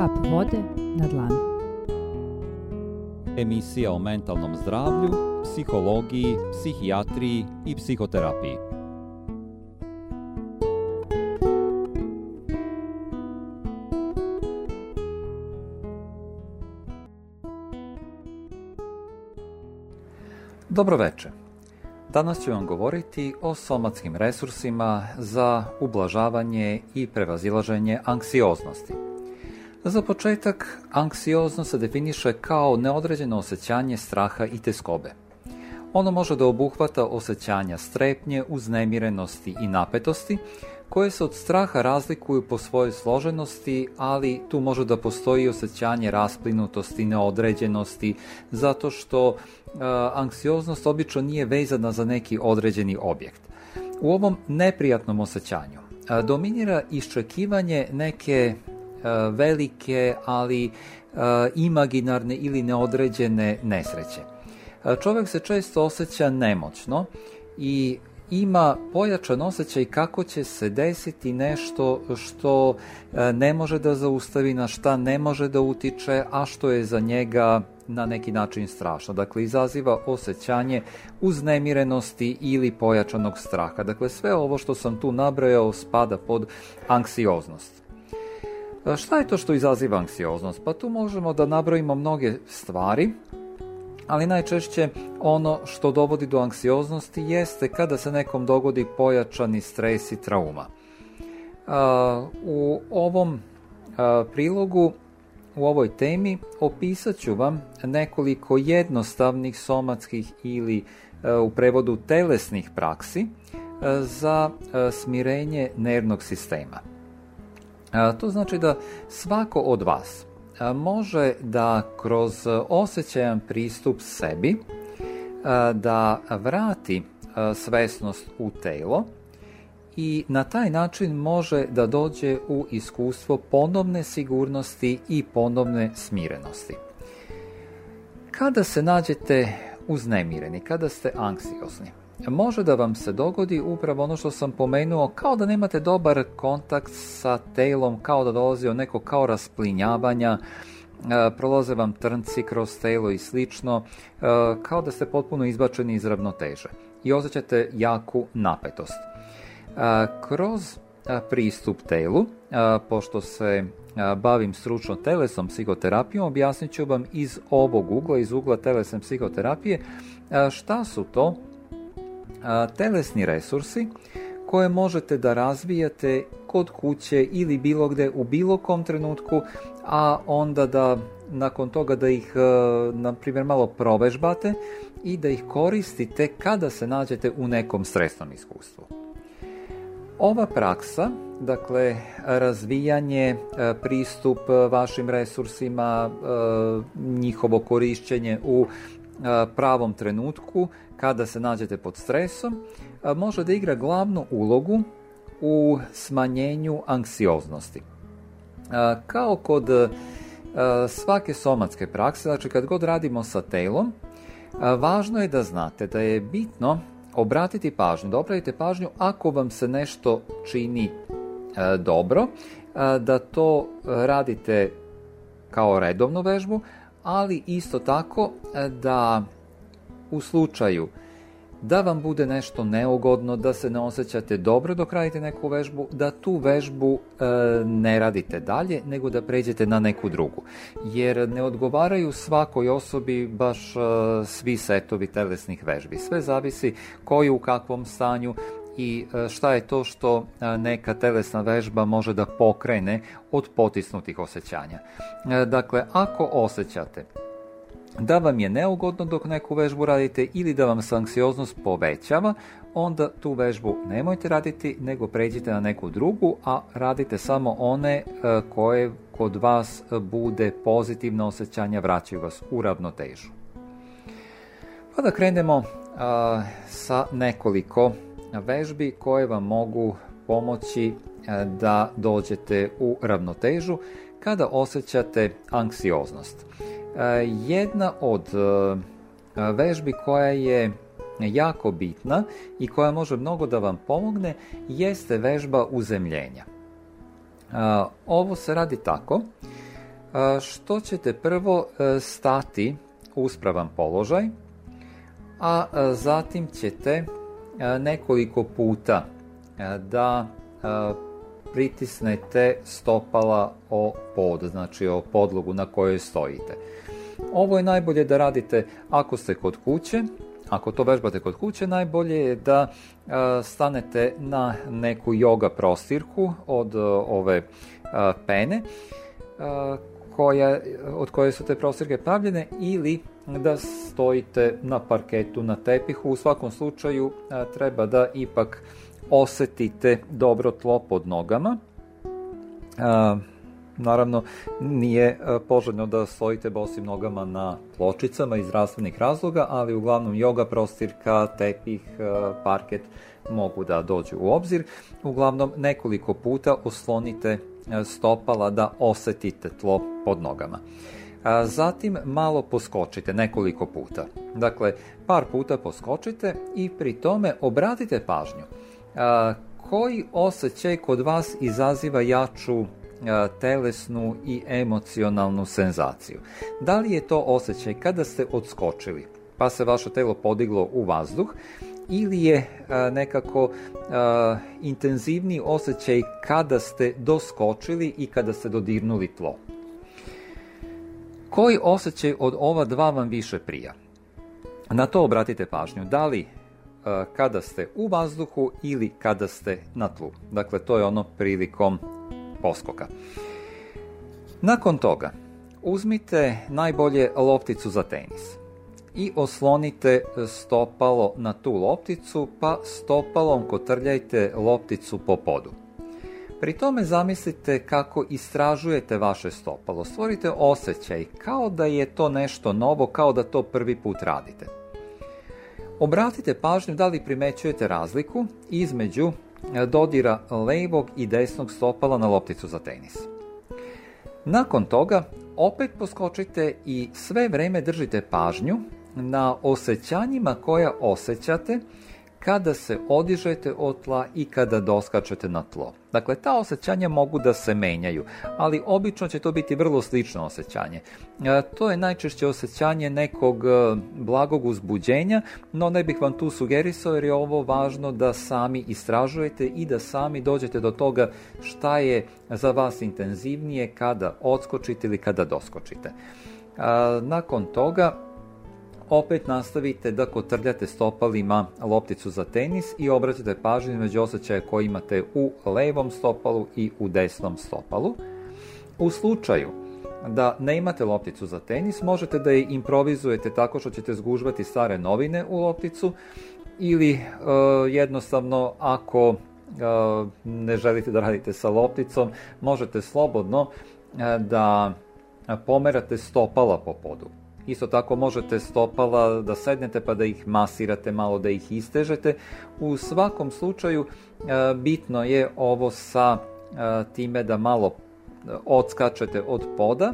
Kap vode na dlanu. Emisija o mentalnom zdravlju, psihologiji, psihijatriji i psihoterapiji. Dobro večer. Danas ću vam govoriti o somatskim resursima za ublažavanje i prevazilaženje anksioznosti. Za početak, anksioznost se definiše kao neodređeno osjećanje straha i teskobe. Ono može da obuhvata osjećanja strepnje, uznemirenosti i napetosti, koje se od straha razlikuju po svojoj složenosti, ali tu može da postoji osjećanje rasplinutosti, neodređenosti, zato što e, anksioznost obično nije vezana za neki određeni objekt. U ovom neprijatnom osjećanju e, dominira iščekivanje neke E, velike, ali e, imaginarne ili neodređene nesreće. E, čovjek se često osjeća nemoćno i ima pojačan osjećaj kako će se desiti nešto što ne može da zaustavi, na šta ne može da utiče, a što je za njega na neki način strašno. Dakle, izaziva osjećanje uznemirenosti ili pojačanog straha. Dakle, sve ovo što sam tu nabrojao spada pod anksioznost. Šta je to što izaziva anksioznost? Pa tu možemo da nabrojimo mnoge stvari, ali najčešće ono što dovodi do anksioznosti jeste kada se nekom dogodi pojačani stres i trauma. U ovom prilogu, u ovoj temi, opisat ću vam nekoliko jednostavnih somatskih ili u prevodu telesnih praksi za smirenje nervnog sistema. To znači da svako od vas može da kroz osjećajan pristup sebi da vrati svesnost u telo i na taj način može da dođe u iskustvo ponovne sigurnosti i ponovne smirenosti. Kada se nađete uznemireni, kada ste anksiozni, može da vam se dogodi upravo ono što sam pomenuo, kao da nemate dobar kontakt sa telom, kao da dolazi o neko kao rasplinjavanja, e, prolaze vam trnci kroz telo i slično, e, kao da ste potpuno izbačeni iz ravnoteže i osjećate jaku napetost. E, kroz pristup telu, pošto se bavim stručno telesom psihoterapijom, objasnit ću vam iz ovog ugla, iz ugla telesne psihoterapije, šta su to telesni resursi koje možete da razvijate kod kuće ili bilo gde u bilo kom trenutku, a onda da nakon toga da ih e, na primjer malo provežbate i da ih koristite kada se nađete u nekom stresnom iskustvu. Ova praksa, dakle razvijanje, e, pristup e, vašim resursima, njihovo korišćenje u pravom trenutku kada se nađete pod stresom, može da igra glavnu ulogu u smanjenju anksioznosti. Kao kod svake somatske prakse, znači kad god radimo sa telom, važno je da znate da je bitno obratiti pažnju, da obratite pažnju ako vam se nešto čini dobro, da to radite kao redovnu vežbu, ali isto tako da u slučaju da vam bude nešto neugodno, da se ne osjećate dobro dok radite neku vežbu, da tu vežbu e, ne radite dalje, nego da pređete na neku drugu. Jer ne odgovaraju svakoj osobi baš e, svi setovi telesnih vežbi. Sve zavisi koji u kakvom stanju i e, šta je to što neka telesna vežba može da pokrene od potisnutih osjećanja. Dakle, ako osjećate da vam je neugodno dok neku vežbu radite ili da vam se anksioznost povećava, onda tu vežbu nemojte raditi, nego pređite na neku drugu, a radite samo one e, koje kod vas bude pozitivno osjećanje, vraćaju vas u ravnotežu. Pa da krenemo e, sa nekoliko vežbi koje vam mogu pomoći e, da dođete u ravnotežu kada osjećate anksioznost. E, jedna od e, vežbi koja je jako bitna i koja može mnogo da vam pomogne jeste vežba uzemljenja. E, ovo se radi tako što ćete prvo stati u uspravan položaj, a zatim ćete nekoliko puta da pritisnete stopala o pod, znači o podlogu na kojoj stojite. Ovo je najbolje da radite ako ste kod kuće, ako to vežbate kod kuće, najbolje je da e, stanete na neku joga prostirku od e, ove e, pene koja, od koje su te prostirke pravljene ili da stojite na parketu, na tepihu. U svakom slučaju treba da ipak osetite dobro tlo pod nogama. Naravno, nije poželjno da stojite bosim nogama na pločicama iz zdravstvenih razloga, ali uglavnom joga, prostirka, tepih, parket mogu da dođu u obzir. Uglavnom, nekoliko puta oslonite stopala da osetite tlo pod nogama. Zatim malo poskočite nekoliko puta. Dakle, par puta poskočite i pri tome obratite pažnju koji osjećaj kod vas izaziva jaču telesnu i emocionalnu senzaciju. Da li je to osjećaj kada ste odskočili, pa se vaše telo podiglo u vazduh, ili je nekako intenzivni osjećaj kada ste doskočili i kada ste dodirnuli tlo. Koji osjećaj od ova dva vam više prija? Na to obratite pažnju. Da li E, kada ste u vazduhu ili kada ste na tlu. Dakle, to je ono prilikom poskoka. Nakon toga, uzmite najbolje lopticu za tenis i oslonite stopalo na tu lopticu, pa stopalom kotrljajte lopticu po podu. Pri tome zamislite kako istražujete vaše stopalo. Stvorite osjećaj kao da je to nešto novo, kao da to prvi put radite. Obratite pažnju da li primećujete razliku između e, dodira levog i desnog stopala na lopticu za tenis. Nakon toga opet poskočite i sve vrijeme držite pažnju na osjećanjima koja osjećate kada se odižete od tla i kada doskačete na tlo. Dakle, ta osjećanja mogu da se menjaju, ali obično će to biti vrlo slično osjećanje. E, to je najčešće osjećanje nekog e, blagog uzbuđenja, no ne bih vam tu sugerisao jer je ovo važno da sami istražujete i da sami dođete do toga šta je za vas intenzivnije kada odskočite ili kada doskočite. E, nakon toga, opet nastavite da kotrljate stopalima lopticu za tenis i obratite pažnju među osjećaje koje imate u levom stopalu i u desnom stopalu. U slučaju da ne imate lopticu za tenis, možete da je improvizujete tako što ćete zgužvati stare novine u lopticu ili e, jednostavno ako e, ne želite da radite sa lopticom, možete slobodno e, da pomerate stopala po podu. Isto tako možete stopala da sednete pa da ih masirate malo, da ih istežete. U svakom slučaju e, bitno je ovo sa e, time da malo e, odskačete od poda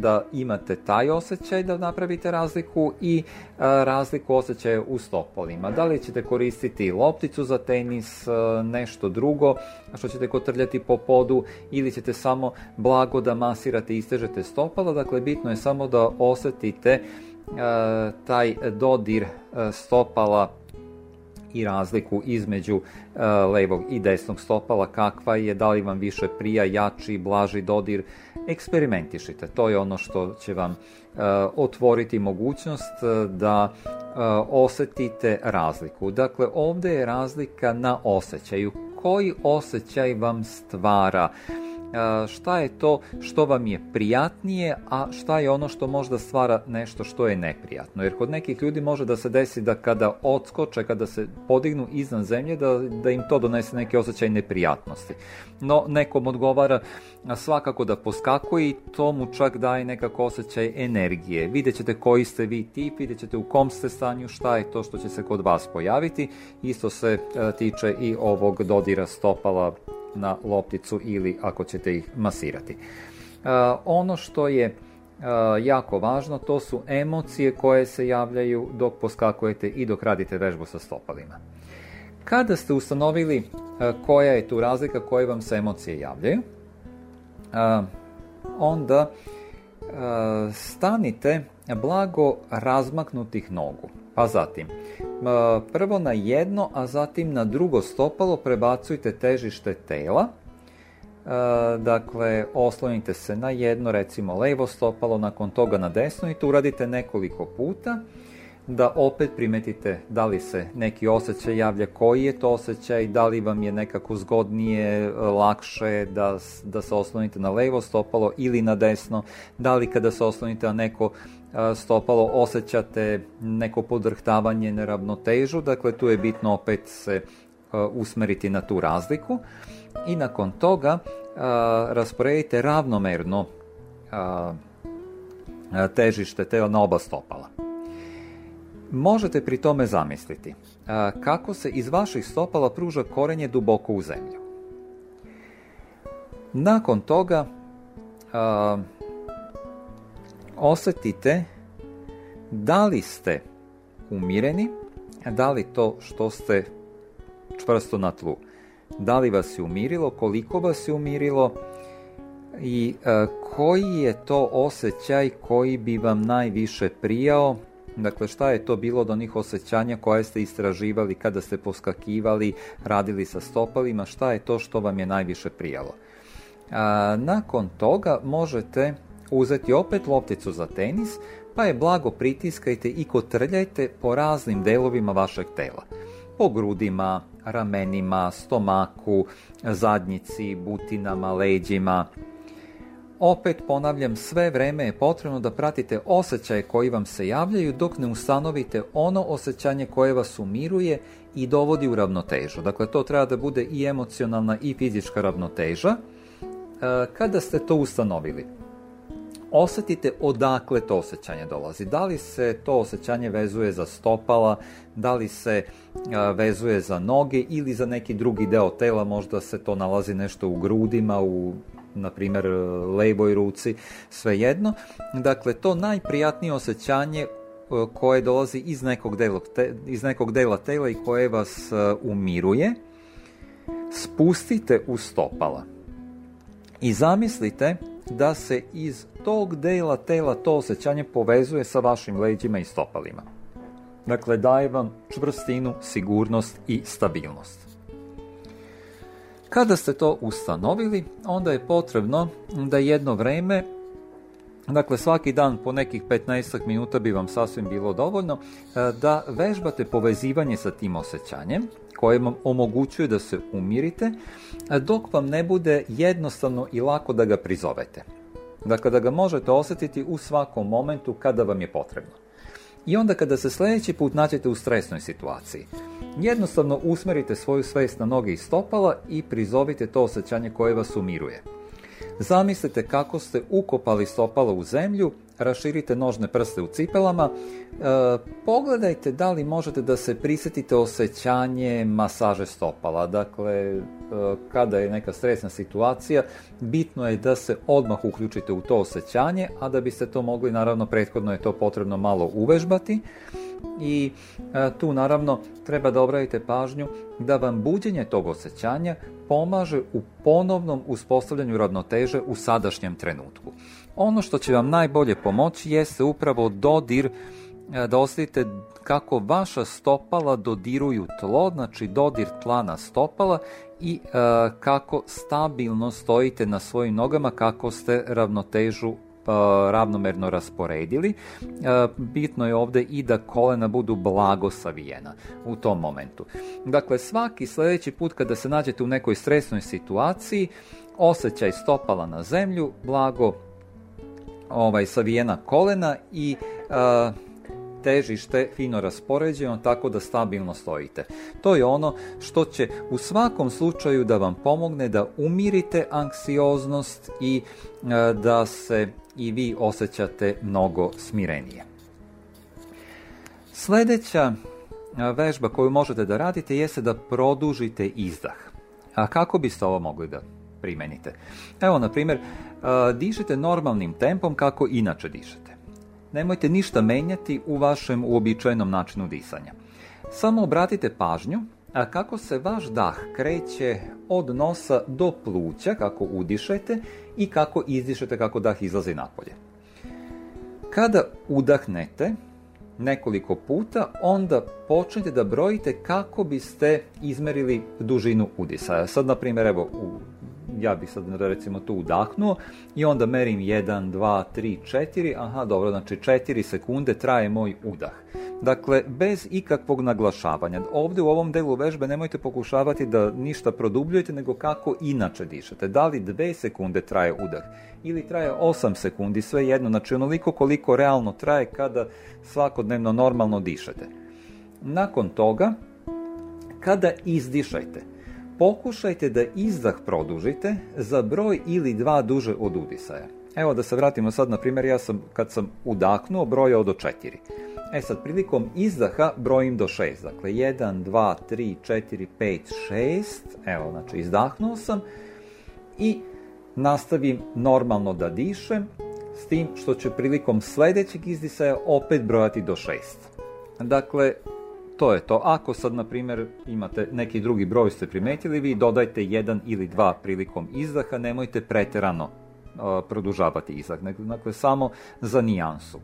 da imate taj osjećaj da napravite razliku i e, razliku osjećaja u stopolima. Da li ćete koristiti lopticu za tenis, e, nešto drugo što ćete kotrljati po podu ili ćete samo blago da masirate i istežete stopala. Dakle, bitno je samo da osjetite e, taj dodir stopala i razliku između lijevog levog i desnog stopala, kakva je, da li vam više prija, jači, blaži dodir, eksperimentišite. To je ono što će vam e, otvoriti mogućnost e, da osjetite osetite razliku. Dakle, ovdje je razlika na osjećaju. Koji osjećaj vam stvara šta je to što vam je prijatnije, a šta je ono što možda stvara nešto što je neprijatno. Jer kod nekih ljudi može da se desi da kada odskoče, kada se podignu iznad zemlje, da, da im to donese neke osjećaj neprijatnosti. No, nekom odgovara svakako da poskakuje i to mu čak daje nekako osjećaj energije. Vidjet ćete koji ste vi tip, vidjet ćete u kom ste stanju, šta je to što će se kod vas pojaviti. Isto se tiče i ovog dodira stopala na lopticu ili ako ćete ih masirati. E, ono što je e, jako važno to su emocije koje se javljaju dok poskakujete i dok radite vežbu sa stopalima. Kada ste ustanovili e, koja je tu razlika koje vam se emocije javljaju, onda stanite blago razmaknutih nogu pa zatim e, prvo na jedno, a zatim na drugo stopalo prebacujte težište tela. E, dakle, oslonite se na jedno, recimo levo stopalo, nakon toga na desno i to uradite nekoliko puta da opet primetite da li se neki osjećaj javlja, koji je to osjećaj, da li vam je nekako zgodnije, lakše da, da se oslonite na levo stopalo ili na desno, da li kada se oslonite na neko stopalo osjećate neko podrhtavanje, neravnotežu, dakle tu je bitno opet se usmeriti na tu razliku i nakon toga rasporedite ravnomerno težište te na oba stopala. Možete pri tome zamisliti kako se iz vaših stopala pruža korenje duboko u zemlju. Nakon toga osjetite da li ste umireni, da li to što ste čvrsto na tlu, da li vas je umirilo, koliko vas je umirilo i e, koji je to osjećaj koji bi vam najviše prijao, Dakle, šta je to bilo od onih osjećanja koje ste istraživali kada ste poskakivali, radili sa stopalima, šta je to što vam je najviše prijalo. nakon toga možete uzeti opet lopticu za tenis, pa je blago pritiskajte i kotrljajte po raznim delovima vašeg tela. Po grudima, ramenima, stomaku, zadnjici, butinama, leđima. Opet ponavljam, sve vreme je potrebno da pratite osjećaje koji vam se javljaju dok ne ustanovite ono osjećanje koje vas umiruje i dovodi u ravnotežu. Dakle, to treba da bude i emocionalna i fizička ravnoteža. E, kada ste to ustanovili? osjetite odakle to osjećanje dolazi. Da li se to osjećanje vezuje za stopala, da li se e, vezuje za noge ili za neki drugi deo tela, možda se to nalazi nešto u grudima, u na primjer e, leboj ruci, svejedno. Dakle, to najprijatnije osjećanje e, koje dolazi iz nekog dela, iz nekog dela tela i koje vas umiruje, spustite u stopala. I zamislite da se iz tog dela tela to osjećanje povezuje sa vašim leđima i stopalima. Dakle, daje vam čvrstinu, sigurnost i stabilnost. Kada ste to ustanovili, onda je potrebno da jedno vreme, dakle svaki dan po nekih 15 minuta bi vam sasvim bilo dovoljno, eh, da vežbate povezivanje sa tim osjećanjem, koje vam omogućuju da se umirite, dok vam ne bude jednostavno i lako da ga prizovete. Dakle, da ga možete osjetiti u svakom momentu kada vam je potrebno. I onda kada se sljedeći put nađete u stresnoj situaciji, jednostavno usmerite svoju svest na noge i stopala i prizovite to osjećanje koje vas umiruje. Zamislite kako ste ukopali stopalo u zemlju raširite nožne prste u cipelama, e, pogledajte da li možete da se prisjetite osjećanje masaže stopala. Dakle, e, kada je neka stresna situacija, bitno je da se odmah uključite u to osjećanje, a da biste to mogli, naravno, prethodno je to potrebno malo uvežbati i e, tu naravno treba da obratite pažnju da vam buđenje tog osjećanja pomaže u ponovnom uspostavljanju ravnoteže u sadašnjem trenutku. Ono što će vam najbolje pomoći jeste upravo dodir e, da osjetite kako vaša stopala dodiruju tlo, znači dodir tlana stopala i e, kako stabilno stojite na svojim nogama, kako ste ravnotežu ravnomjerno ravnomerno rasporedili. E, bitno je ovdje i da kolena budu blago savijena u tom momentu. Dakle, svaki sljedeći put kada se nađete u nekoj stresnoj situaciji, osjećaj stopala na zemlju, blago ovaj, savijena kolena i težište fino raspoređeno tako da stabilno stojite. To je ono što će u svakom slučaju da vam pomogne da umirite anksioznost i da se i vi osjećate mnogo smirenije. Sljedeća vežba koju možete da radite jeste da produžite izdah. A kako biste ovo mogli da primenite. Evo, na primjer, e, dišite normalnim tempom kako inače dišete. Nemojte ništa menjati u vašem uobičajenom načinu disanja. Samo obratite pažnju a kako se vaš dah kreće od nosa do pluća, kako udišete i kako izdišete, kako dah izlazi napolje. Kada udahnete nekoliko puta, onda počnite da brojite kako biste izmerili dužinu udisaja. Sad, na primjer, evo, u ja bih sad recimo tu udahnuo i onda merim 1, 2, 3, 4, aha dobro, znači 4 sekunde traje moj udah. Dakle, bez ikakvog naglašavanja. Ovdje u ovom delu vežbe nemojte pokušavati da ništa produbljujete, nego kako inače dišete. Da li 2 sekunde traje udah ili traje 8 sekundi, sve jedno, znači onoliko koliko realno traje kada svakodnevno normalno dišete. Nakon toga, kada izdišajte pokušajte da izdah produžite za broj ili dva duže od udisaja. Evo da se vratimo sad, na primjer, ja sam kad sam udahnuo brojao do četiri. E sad, prilikom izdaha brojim do šest. Dakle, jedan, dva, tri, četiri, pet, šest. Evo, znači, izdahnuo sam i nastavim normalno da dišem s tim što će prilikom sljedećeg izdisaja opet brojati do šest. Dakle, to je to. Ako sad, na primjer, imate neki drugi broj ste primetili, vi dodajte jedan ili dva prilikom izdaha, nemojte preterano produžavati izdah, dakle samo za nijansu.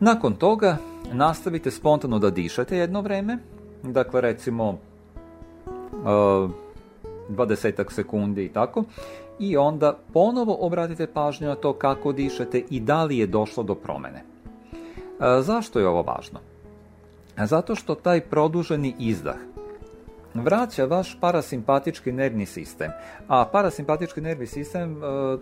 Nakon toga nastavite spontano da dišete jedno vreme, dakle recimo dvadesetak 20 sekundi i tako, i onda ponovo obratite pažnju na to kako dišete i da li je došlo do promjene. zašto je ovo važno? Zato što taj produženi izdah vraća vaš parasimpatički nervni sistem. A parasimpatički nervni sistem e,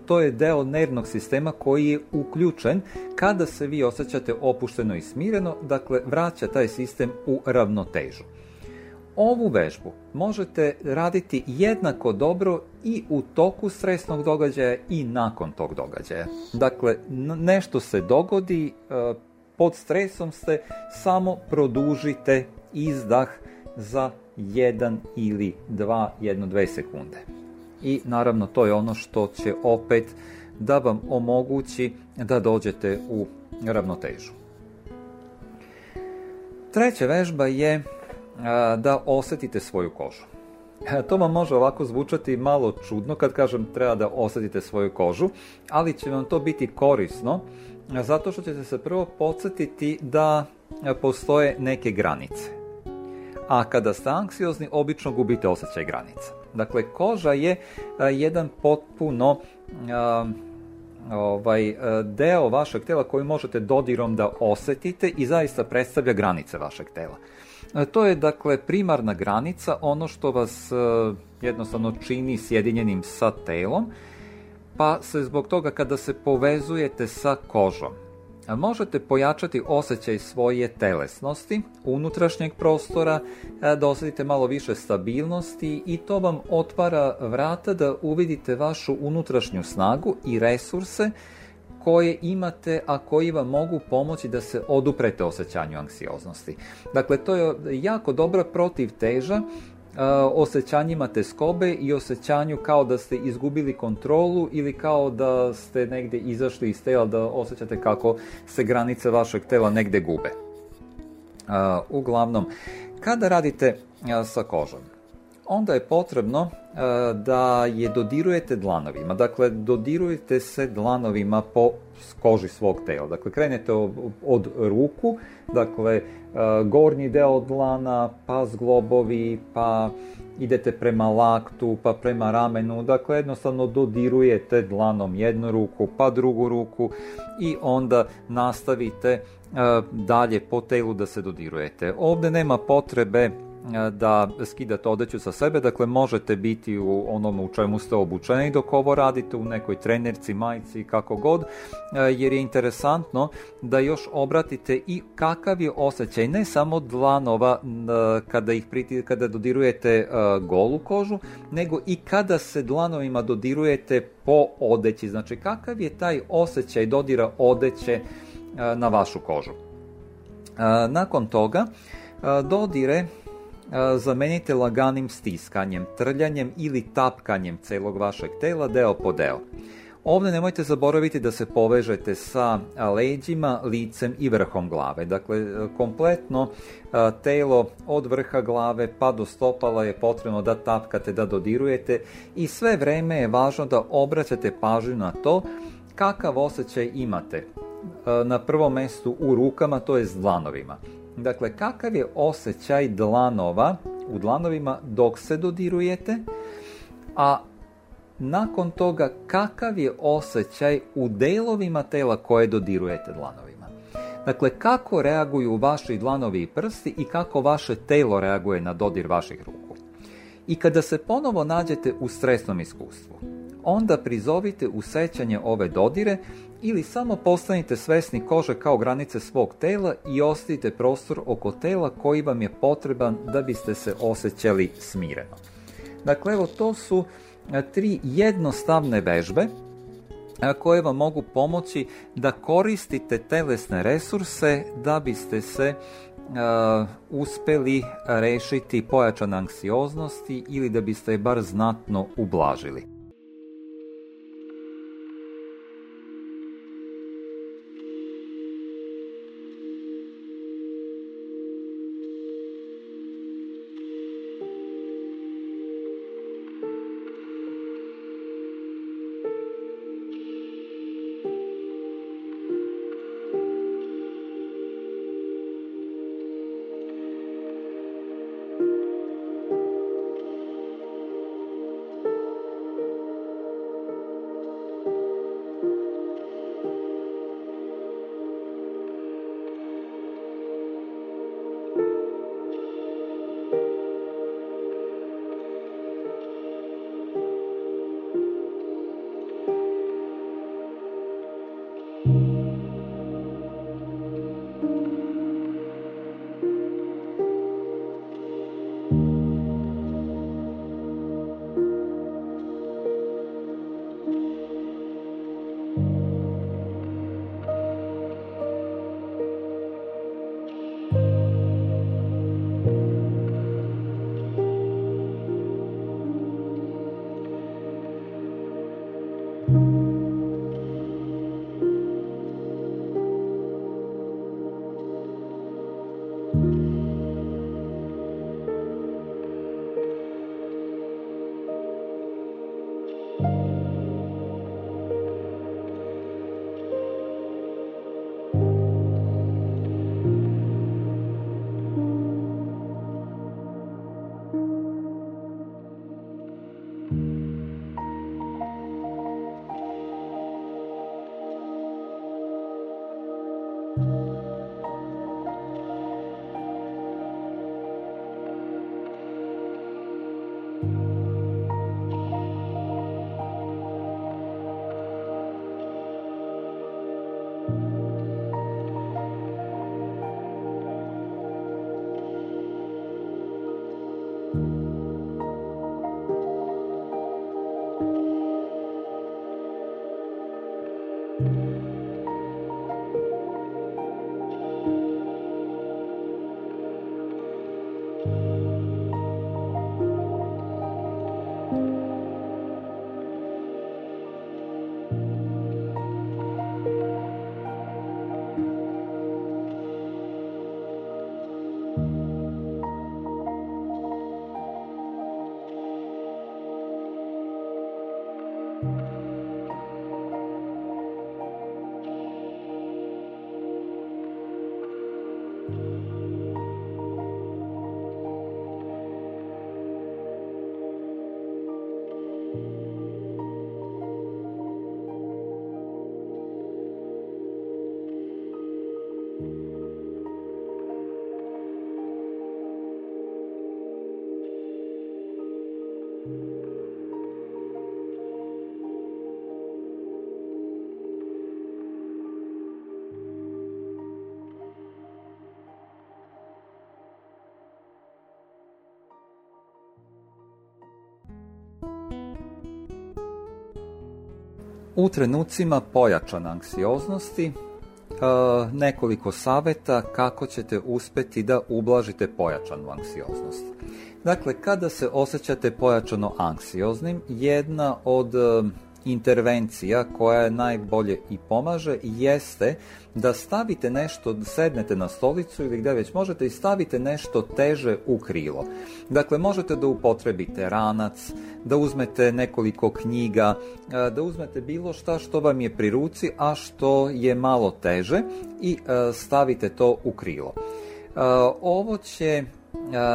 to je deo nervnog sistema koji je uključen kada se vi osjećate opušteno i smireno, dakle vraća taj sistem u ravnotežu. Ovu vežbu možete raditi jednako dobro i u toku stresnog događaja i nakon tog događaja. Dakle, nešto se dogodi, e, pod stresom ste, samo produžite izdah za 1 ili 2, jedno, 2 sekunde. I naravno to je ono što će opet da vam omogući da dođete u ravnotežu. Treća vežba je da osjetite svoju kožu. E, to vam može ovako zvučati malo čudno kad kažem treba da osjetite svoju kožu, ali će vam to biti korisno zato što ćete se prvo podsjetiti da e, postoje neke granice. A kada ste anksiozni, obično gubite osjećaj granica. Dakle, koža je e, jedan potpuno e, ovaj, deo vašeg tela koji možete dodirom da osjetite i zaista predstavlja granice vašeg tela. To je dakle primarna granica, ono što vas jednostavno čini sjedinjenim sa telom, pa se zbog toga kada se povezujete sa kožom, možete pojačati osjećaj svoje telesnosti, unutrašnjeg prostora, da osjetite malo više stabilnosti i to vam otvara vrata da uvidite vašu unutrašnju snagu i resurse koje imate, a koji vam mogu pomoći da se oduprete osjećanju anksioznosti. Dakle, to je jako dobra protiv teža E, osjećanjima skobe i osjećanju kao da ste izgubili kontrolu ili kao da ste negdje izašli iz tela, da osjećate kako se granice vašeg tela negdje gube. E, uglavnom, kada radite e, sa kožom, onda je potrebno e, da je dodirujete dlanovima. Dakle, dodirujete se dlanovima po koži svog tela. Dakle, krenete od ruku, dakle, e, gornji deo dlana, pa zglobovi, pa idete prema laktu, pa prema ramenu, dakle jednostavno dodirujete dlanom jednu ruku, pa drugu ruku i onda nastavite e, dalje po telu da se dodirujete. Ovdje nema potrebe E, da skidate odeću sa sebe, dakle možete biti u onom u čemu ste obučeni dok ovo radite, u nekoj trenerci, majici, kako god, e, jer je interesantno da još obratite i kakav je osjećaj, ne samo dlanova e, kada, ih priti, kada dodirujete golu kožu, nego i kada se dlanovima dodirujete po odeći, znači kakav je taj osjećaj dodira odeće na vašu kožu. Nakon toga dodire zamenite laganim stiskanjem, trljanjem ili tapkanjem celog vašeg tela deo po deo. Ovdje nemojte zaboraviti da se povežete sa leđima, licem i vrhom glave. Dakle, e, kompletno telo od vrha glave pa do stopala je potrebno da tapkate, da dodirujete i sve vrijeme je važno da obraćate pažnju na to kakav osjećaj imate. Na prvom mestu u rukama, to je dlanovima. Dakle, kakav je osjećaj dlanova u dlanovima dok se dodirujete, a nakon toga kakav je osjećaj u delovima tela koje dodirujete dlanovima. Dakle, kako reaguju vaši dlanovi i prsti i kako vaše telo reaguje na dodir vaših ruku. I kada se ponovo nađete u stresnom iskustvu, onda prizovite u ove dodire ili samo postanite svesni kože kao granice svog tela i ostavite prostor oko tela koji vam je potreban da biste se osjećali smireno. Dakle, evo to su e, tri jednostavne vežbe e, koje vam mogu pomoći da koristite telesne resurse da biste se uspjeli uspeli rešiti pojačane anksioznosti ili da biste je bar znatno ublažili. Thank you. u trenucima pojačane anksioznosti e, nekoliko saveta kako ćete uspjeti da ublažite pojačanu anksioznost. Dakle, kada se osjećate pojačano anksioznim, jedna od intervencija koja najbolje i pomaže jeste da stavite nešto, sednete na stolicu ili gdje već možete i stavite nešto teže u krilo. Dakle, možete da upotrebite ranac, da uzmete nekoliko knjiga, e, da uzmete bilo šta što vam je pri ruci, a što je malo teže i e, stavite to u krilo. E, ovo će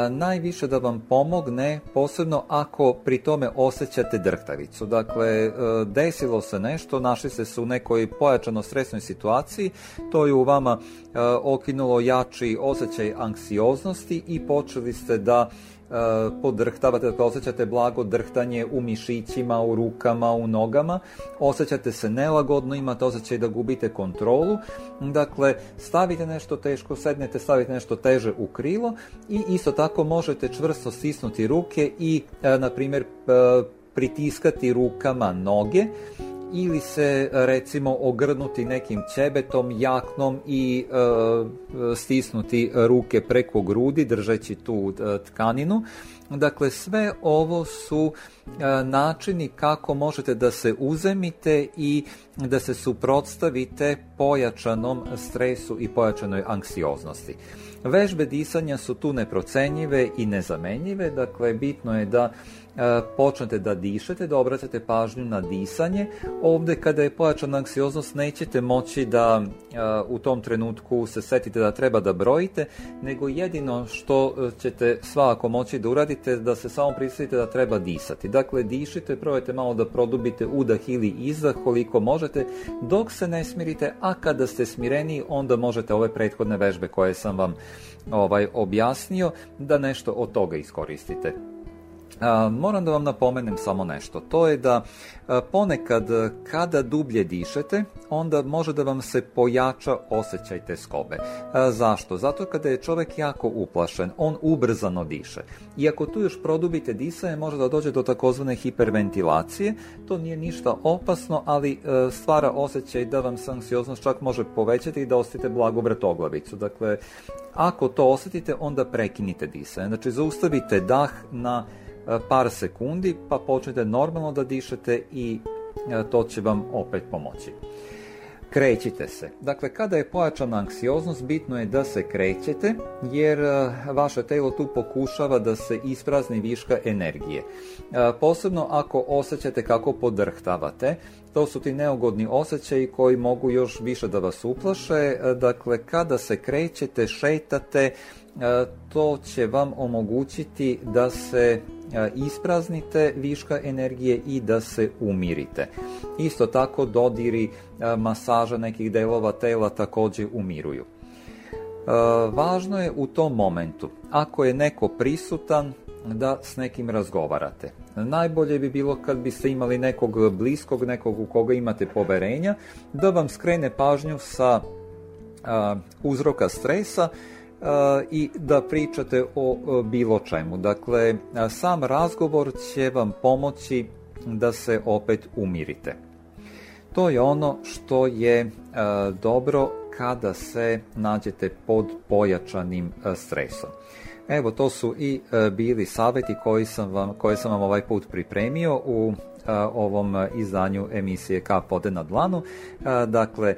najviše da vam pomogne, posebno ako pri tome osjećate drhtavicu. Dakle, e, desilo se nešto, našli ste se u nekoj pojačano stresnoj situaciji, to je u vama e, okinulo jači osjećaj anksioznosti i počeli ste da Eh, podrhtavate, dakle osjećate blago drhtanje u mišićima, u rukama, u nogama, osjećate se nelagodno, imate osjećaj da gubite kontrolu, dakle stavite nešto teško, sednete, stavite nešto teže u krilo i isto tako možete čvrsto stisnuti ruke i, eh, na primjer, eh, pritiskati rukama noge ili se e, recimo ogrnuti nekim ćebetom, jaknom i e, e, stisnuti ruke preko grudi držeći tu tkaninu Dakle, sve ovo su e, načini kako možete da se uzemite i da se suprotstavite pojačanom stresu i pojačanoj anksioznosti. Vežbe disanja su tu neprocenjive i nezamenjive, dakle bitno je da e, počnete da dišete, da obratite pažnju na disanje. Ovde kada je pojačana anksioznost nećete moći da e, u tom trenutku se setite da treba da brojite, nego jedino što ćete svakako moći da uradite da se samo prisjetite da treba disati. Dakle, dišite, probajte malo da produbite udah ili izdah koliko možete, dok se ne smirite, a kada ste smireni, onda možete ove prethodne vežbe koje sam vam ovaj objasnio, da nešto od toga iskoristite. Moram da vam napomenem samo nešto. To je da ponekad kada dublje dišete, onda može da vam se pojača osjećaj te skobe. Zašto? Zato kada je čovek jako uplašen, on ubrzano diše. I ako tu još produbite disanje, može da dođe do takozvane hiperventilacije. To nije ništa opasno, ali stvara osjećaj da vam se anksioznost čak može povećati i da osjetite blagu vratoglavicu. Dakle, ako to osjetite, onda prekinite disanje. Znači, zaustavite dah na E, par sekundi pa počnete normalno da dišete i e, to će vam opet pomoći. Krećite se. Dakle, kada je pojačana anksioznost, bitno je da se krećete jer e, vaše telo tu pokušava da se isprazni viška energije. Posebno ako osjećate kako podrhtavate, to su ti neugodni osjećaji koji mogu još više da vas uplaše. E, dakle, kada se krećete, šetate, e, to će vam omogućiti da se e, ispraznite viška energije i da se umirite. Isto tako dodiri masaža nekih delova tela također umiruju. Važno je u tom momentu, ako je neko prisutan, da s nekim razgovarate. Najbolje bi bilo kad biste imali nekog bliskog, nekog u koga imate poverenja, da vam skrene pažnju sa uzroka stresa i da pričate o bilo čemu. Dakle, sam razgovor će vam pomoći da se opet umirite. To je ono što je dobro kada se nađete pod pojačanim stresom. Evo, to su i e, bili savjeti koji sam vam, koje sam vam ovaj put pripremio u e, ovom izdanju emisije K pode na dlanu. E, dakle,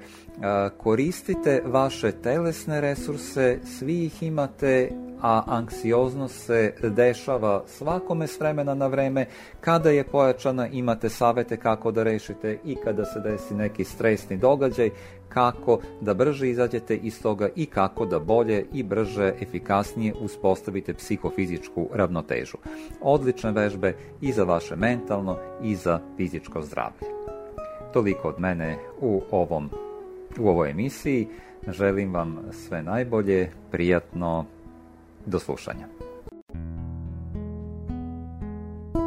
Koristite vaše telesne resurse, svi ih imate, a anksioznost se dešava svakome s vremena na vreme. Kada je pojačana imate savete kako da rešite i kada se desi neki stresni događaj, kako da brže izađete iz toga i kako da bolje i brže, efikasnije uspostavite psihofizičku ravnotežu. Odlične vežbe i za vaše mentalno i za fizičko zdravlje. Toliko od mene u ovom u ovoj emisiji. Želim vam sve najbolje, prijatno, do slušanja.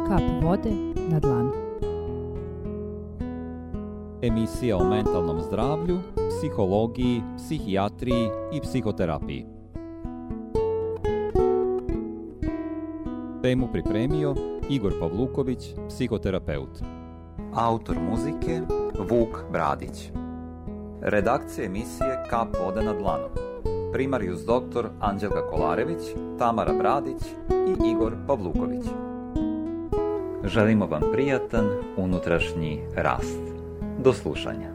Kap vode na dlan. Emisija o mentalnom zdravlju, psihologiji, psihijatriji i psihoterapiji. Temu pripremio Igor Pavluković, psihoterapeut. Autor muzike Vuk Bradić. Redakcija emisije Kap vode na dlanu. Primarius doktor Anđelka Kolarević, Tamara Bradić i Igor Pavluković. Želimo vam prijatan unutrašnji rast. Do slušanja.